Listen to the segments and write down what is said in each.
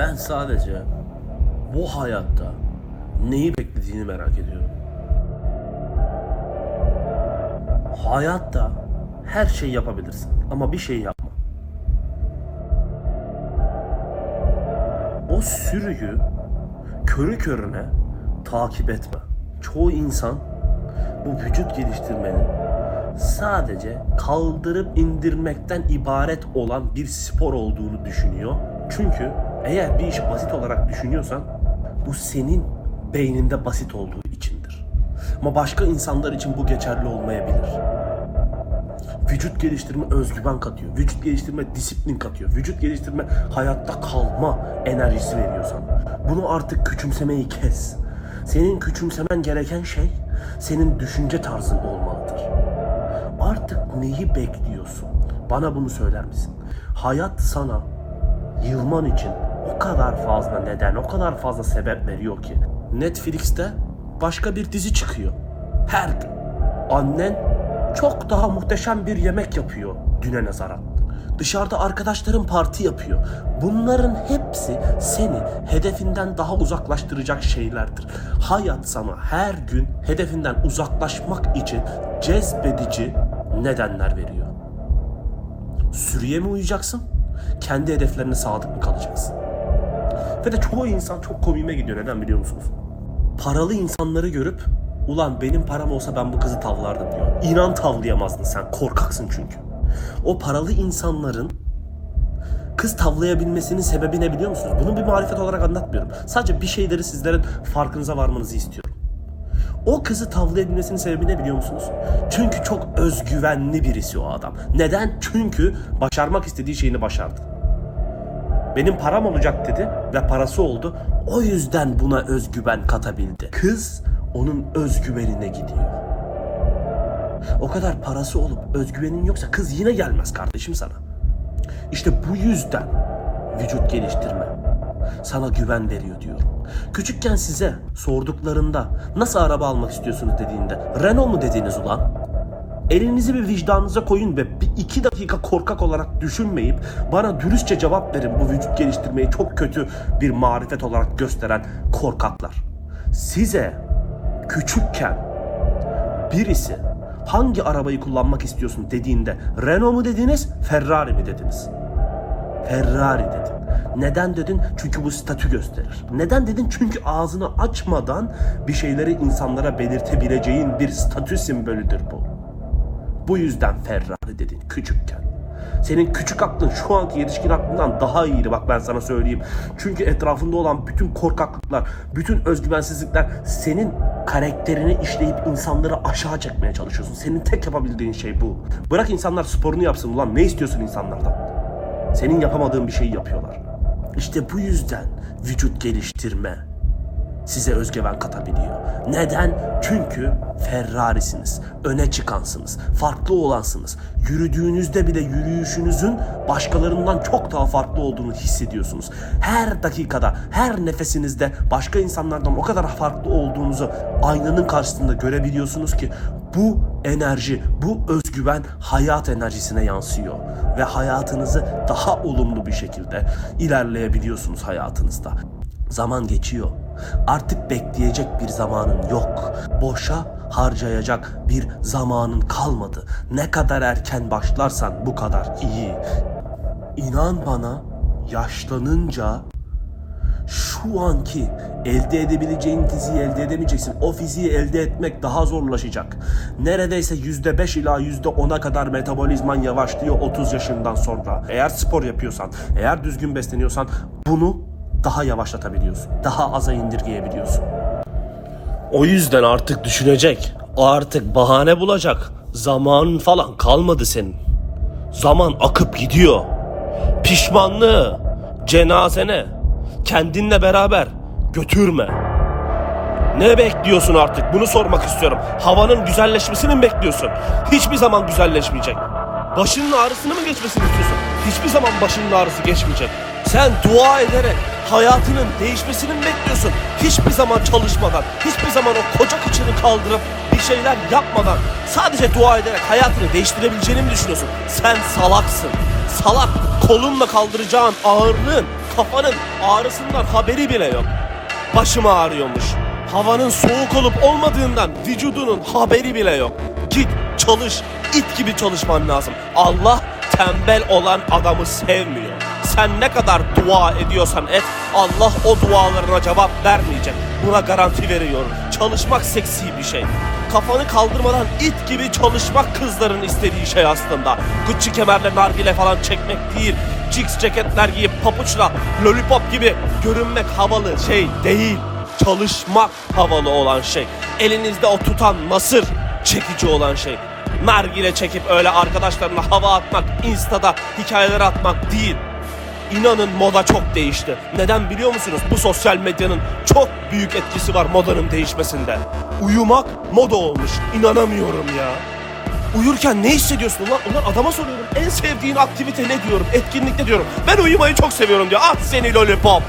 Ben sadece bu hayatta neyi beklediğini merak ediyorum. Hayatta her şeyi yapabilirsin ama bir şey yapma. O sürüyü körü körüne takip etme. Çoğu insan bu vücut geliştirmenin sadece kaldırıp indirmekten ibaret olan bir spor olduğunu düşünüyor. Çünkü eğer bir işi basit olarak düşünüyorsan bu senin beyninde basit olduğu içindir. Ama başka insanlar için bu geçerli olmayabilir. Vücut geliştirme özgüven katıyor. Vücut geliştirme disiplin katıyor. Vücut geliştirme hayatta kalma enerjisi veriyor sana. Bunu artık küçümsemeyi kes. Senin küçümsemen gereken şey senin düşünce tarzın olmalıdır. Artık neyi bekliyorsun? Bana bunu söyler misin? Hayat sana yılman için o kadar fazla neden, o kadar fazla sebep veriyor ki. Netflix'te başka bir dizi çıkıyor. Her gün. Annen çok daha muhteşem bir yemek yapıyor düne nazaran. Dışarıda arkadaşların parti yapıyor. Bunların hepsi seni hedefinden daha uzaklaştıracak şeylerdir. Hayat sana her gün hedefinden uzaklaşmak için cezbedici nedenler veriyor. Sürüye mi uyacaksın? Kendi hedeflerine sadık mı kalacaksın? Ve de çoğu insan çok komiğime gidiyor. Neden biliyor musunuz? Paralı insanları görüp ulan benim param olsa ben bu kızı tavlardım diyor. İnan tavlayamazdın sen. Korkaksın çünkü. O paralı insanların kız tavlayabilmesinin sebebi ne biliyor musunuz? Bunu bir marifet olarak anlatmıyorum. Sadece bir şeyleri sizlerin farkınıza varmanızı istiyorum. O kızı tavlayabilmesinin sebebi ne biliyor musunuz? Çünkü çok özgüvenli birisi o adam. Neden? Çünkü başarmak istediği şeyini başardı. Benim param olacak dedi ve parası oldu. O yüzden buna özgüven katabildi. Kız onun özgüvenine gidiyor. O kadar parası olup özgüvenin yoksa kız yine gelmez kardeşim sana. İşte bu yüzden vücut geliştirme sana güven veriyor diyorum. Küçükken size sorduklarında nasıl araba almak istiyorsunuz dediğinde Renault mu dediniz ulan? Elinizi bir vicdanınıza koyun ve bir iki dakika korkak olarak düşünmeyip bana dürüstçe cevap verin bu vücut geliştirmeyi çok kötü bir marifet olarak gösteren korkaklar. Size küçükken birisi hangi arabayı kullanmak istiyorsun dediğinde Renault mu dediniz, Ferrari mi dediniz? Ferrari dedin. Neden dedin? Çünkü bu statü gösterir. Neden dedin? Çünkü ağzını açmadan bir şeyleri insanlara belirtebileceğin bir statü simbolüdür bu. Bu yüzden Ferrari dedin küçükken. Senin küçük aklın şu anki yetişkin aklından daha iyiydi bak ben sana söyleyeyim. Çünkü etrafında olan bütün korkaklıklar, bütün özgüvensizlikler senin karakterini işleyip insanları aşağı çekmeye çalışıyorsun. Senin tek yapabildiğin şey bu. Bırak insanlar sporunu yapsın ulan ne istiyorsun insanlardan? Senin yapamadığın bir şeyi yapıyorlar. İşte bu yüzden vücut geliştirme size özgüven katabiliyor. Neden? Çünkü Ferrari'siniz, öne çıkansınız, farklı olansınız. Yürüdüğünüzde bile yürüyüşünüzün başkalarından çok daha farklı olduğunu hissediyorsunuz. Her dakikada, her nefesinizde başka insanlardan o kadar farklı olduğunuzu aynanın karşısında görebiliyorsunuz ki bu enerji, bu özgüven hayat enerjisine yansıyor ve hayatınızı daha olumlu bir şekilde ilerleyebiliyorsunuz hayatınızda. Zaman geçiyor. Artık bekleyecek bir zamanın yok. Boşa harcayacak bir zamanın kalmadı. Ne kadar erken başlarsan bu kadar iyi. İnan bana yaşlanınca şu anki elde edebileceğin fiziği elde edemeyeceksin. O fiziği elde etmek daha zorlaşacak. Neredeyse %5 ila %10'a kadar metabolizman yavaşlıyor 30 yaşından sonra. Eğer spor yapıyorsan, eğer düzgün besleniyorsan bunu daha yavaşlatabiliyorsun. Daha aza indirgeyebiliyorsun. O yüzden artık düşünecek. Artık bahane bulacak. Zamanın falan kalmadı senin. Zaman akıp gidiyor. Pişmanlığı, cenazene, kendinle beraber götürme. Ne bekliyorsun artık? Bunu sormak istiyorum. Havanın güzelleşmesini mi bekliyorsun? Hiçbir zaman güzelleşmeyecek. Başının ağrısını mı geçmesini istiyorsun? Hiçbir zaman başının ağrısı geçmeyecek. Sen dua ederek hayatının değişmesini mi bekliyorsun? Hiçbir zaman çalışmadan, hiçbir zaman o koca kıçını kaldırıp bir şeyler yapmadan sadece dua ederek hayatını değiştirebileceğini mi düşünüyorsun? Sen salaksın. Salak kolunla kaldıracağın ağırlığın Kafanın ağrısından haberi bile yok. Başım ağrıyormuş. Havanın soğuk olup olmadığından vücudunun haberi bile yok. Git çalış, it gibi çalışman lazım. Allah tembel olan adamı sevmiyor. Sen ne kadar dua ediyorsan et, Allah o dualarına cevap vermeyecek. Buna garanti veriyorum. Çalışmak seksi bir şey. Kafanı kaldırmadan it gibi çalışmak kızların istediği şey aslında. Gucci kemerle nargile falan çekmek değil. Jigs ceketler giyip papuçla lollipop gibi görünmek havalı şey değil. Çalışmak havalı olan şey. Elinizde o tutan nasır çekici olan şey. Nargile çekip öyle arkadaşlarına hava atmak, instada hikayeler atmak değil. İnanın moda çok değişti. Neden biliyor musunuz? Bu sosyal medyanın çok büyük etkisi var modanın değişmesinde. Uyumak moda olmuş. İnanamıyorum ya. Uyurken ne hissediyorsun ulan? Ulan adama soruyorum. En sevdiğin aktivite ne diyorum? Etkinlik ne diyorum? Ben uyumayı çok seviyorum diyor. At seni lollipop.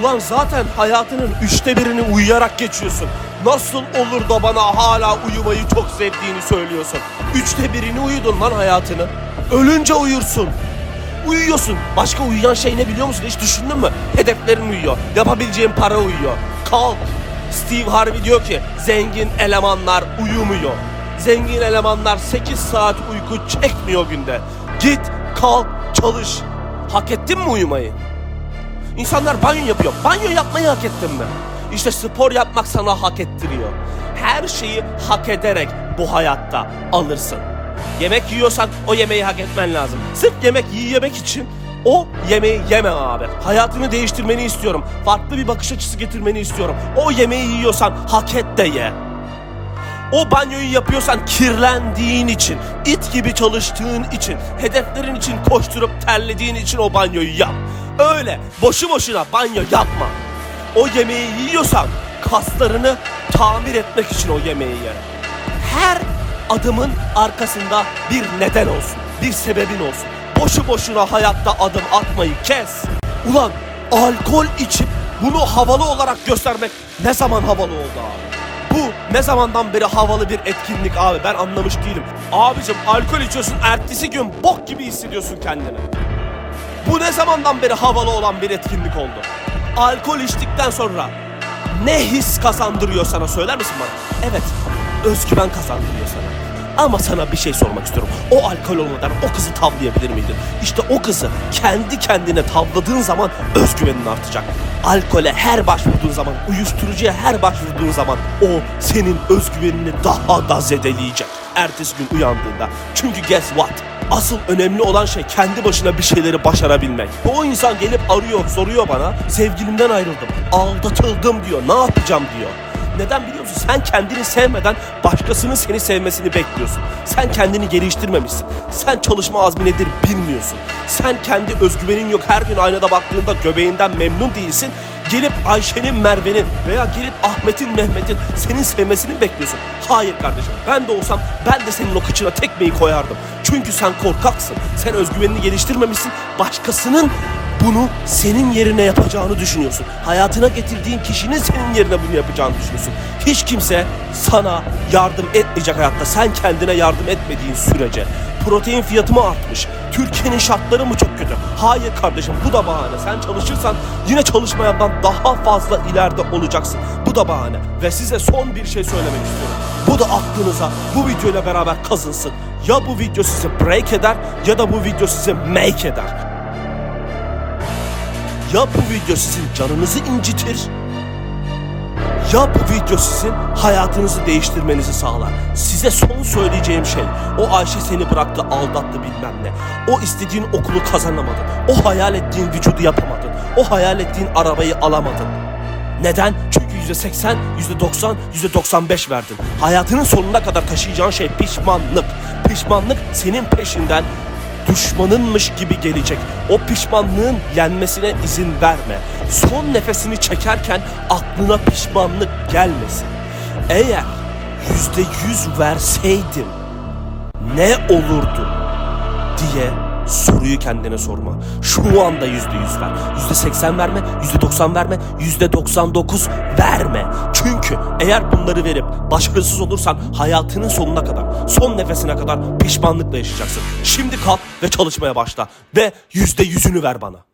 Ulan zaten hayatının üçte birini uyuyarak geçiyorsun. Nasıl olur da bana hala uyumayı çok sevdiğini söylüyorsun? Üçte birini uyudun lan hayatını. Ölünce uyursun. Uyuyorsun. Başka uyuyan şey ne biliyor musun? Hiç düşündün mü? Hedeflerin uyuyor. Yapabileceğin para uyuyor. Kalk. Steve Harvey diyor ki zengin elemanlar uyumuyor. Zengin elemanlar 8 saat uyku çekmiyor günde. Git kalk çalış. Hak ettin mi uyumayı? İnsanlar banyo yapıyor. Banyo yapmayı hak ettin mi? İşte spor yapmak sana hak ettiriyor. Her şeyi hak ederek bu hayatta alırsın. Yemek yiyorsan o yemeği hak etmen lazım. Sırf yemek yiyemek için o yemeği yeme abi. Hayatını değiştirmeni istiyorum. Farklı bir bakış açısı getirmeni istiyorum. O yemeği yiyorsan hak et de ye. O banyoyu yapıyorsan kirlendiğin için, it gibi çalıştığın için, hedeflerin için koşturup terlediğin için o banyoyu yap. Öyle boşu boşuna banyo yapma. O yemeği yiyorsan kaslarını tamir etmek için o yemeği ye. Her adımın arkasında bir neden olsun, bir sebebin olsun. Boşu boşuna hayatta adım atmayı kes. Ulan alkol içip bunu havalı olarak göstermek ne zaman havalı oldu abi? Bu ne zamandan beri havalı bir etkinlik abi ben anlamış değilim. Abicim alkol içiyorsun ertesi gün bok gibi hissediyorsun kendini. Bu ne zamandan beri havalı olan bir etkinlik oldu? Alkol içtikten sonra ne his kazandırıyor sana söyler misin bana? Evet, özgüven kazandırıyor sana. Ama sana bir şey sormak istiyorum. O alkol olmadan o kızı tavlayabilir miydin? İşte o kızı kendi kendine tavladığın zaman özgüvenin artacak. Alkole her başvurduğun zaman, uyuşturucuya her başvurduğun zaman o senin özgüvenini daha da zedeleyecek. Ertesi gün uyandığında. Çünkü guess what? Asıl önemli olan şey kendi başına bir şeyleri başarabilmek. O insan gelip arıyor, soruyor bana. Sevgilimden ayrıldım, aldatıldım diyor. Ne yapacağım diyor. Neden biliyor musun? Sen kendini sevmeden başkasının seni sevmesini bekliyorsun. Sen kendini geliştirmemişsin. Sen çalışma azmi nedir bilmiyorsun. Sen kendi özgüvenin yok. Her gün aynada baktığında göbeğinden memnun değilsin. Gelip Ayşe'nin, Merve'nin veya gelip Ahmet'in, Mehmet'in senin sevmesini bekliyorsun. Hayır kardeşim ben de olsam ben de senin o kıçına tekmeyi koyardım. Çünkü sen korkaksın. Sen özgüvenini geliştirmemişsin. Başkasının bunu senin yerine yapacağını düşünüyorsun. Hayatına getirdiğin kişinin senin yerine bunu yapacağını düşünüyorsun. Hiç kimse sana yardım etmeyecek hayatta. Sen kendine yardım etmediğin sürece. Protein fiyatı mı artmış? Türkiye'nin şartları mı çok kötü? Hayır kardeşim bu da bahane. Sen çalışırsan yine çalışmayandan daha fazla ileride olacaksın. Bu da bahane. Ve size son bir şey söylemek istiyorum. Bu da aklınıza bu videoyla beraber kazınsın. Ya bu video sizi break eder ya da bu video sizi make eder. Ya bu video sizin canınızı incitir ya bu video sizin hayatınızı değiştirmenizi sağlar. Size son söyleyeceğim şey o Ayşe seni bıraktı aldattı bilmem ne. O istediğin okulu kazanamadın. O hayal ettiğin vücudu yapamadın. O hayal ettiğin arabayı alamadın. Neden? Çünkü %80, %90, %95 verdin. Hayatının sonuna kadar taşıyacağın şey pişmanlık. Pişmanlık senin peşinden düşmanınmış gibi gelecek. O pişmanlığın yenmesine izin verme. Son nefesini çekerken aklına pişmanlık gelmesin. Eğer yüzde yüz verseydin ne olurdu diye soruyu kendine sorma. Şu anda yüzde yüz ver. Yüzde seksen verme, yüzde doksan verme, yüzde doksan dokuz verme. Çünkü eğer bunları verip başarısız olursan hayatının sonuna kadar, son nefesine kadar pişmanlıkla yaşayacaksın. Şimdi kalk ve çalışmaya başla ve yüzde yüzünü ver bana.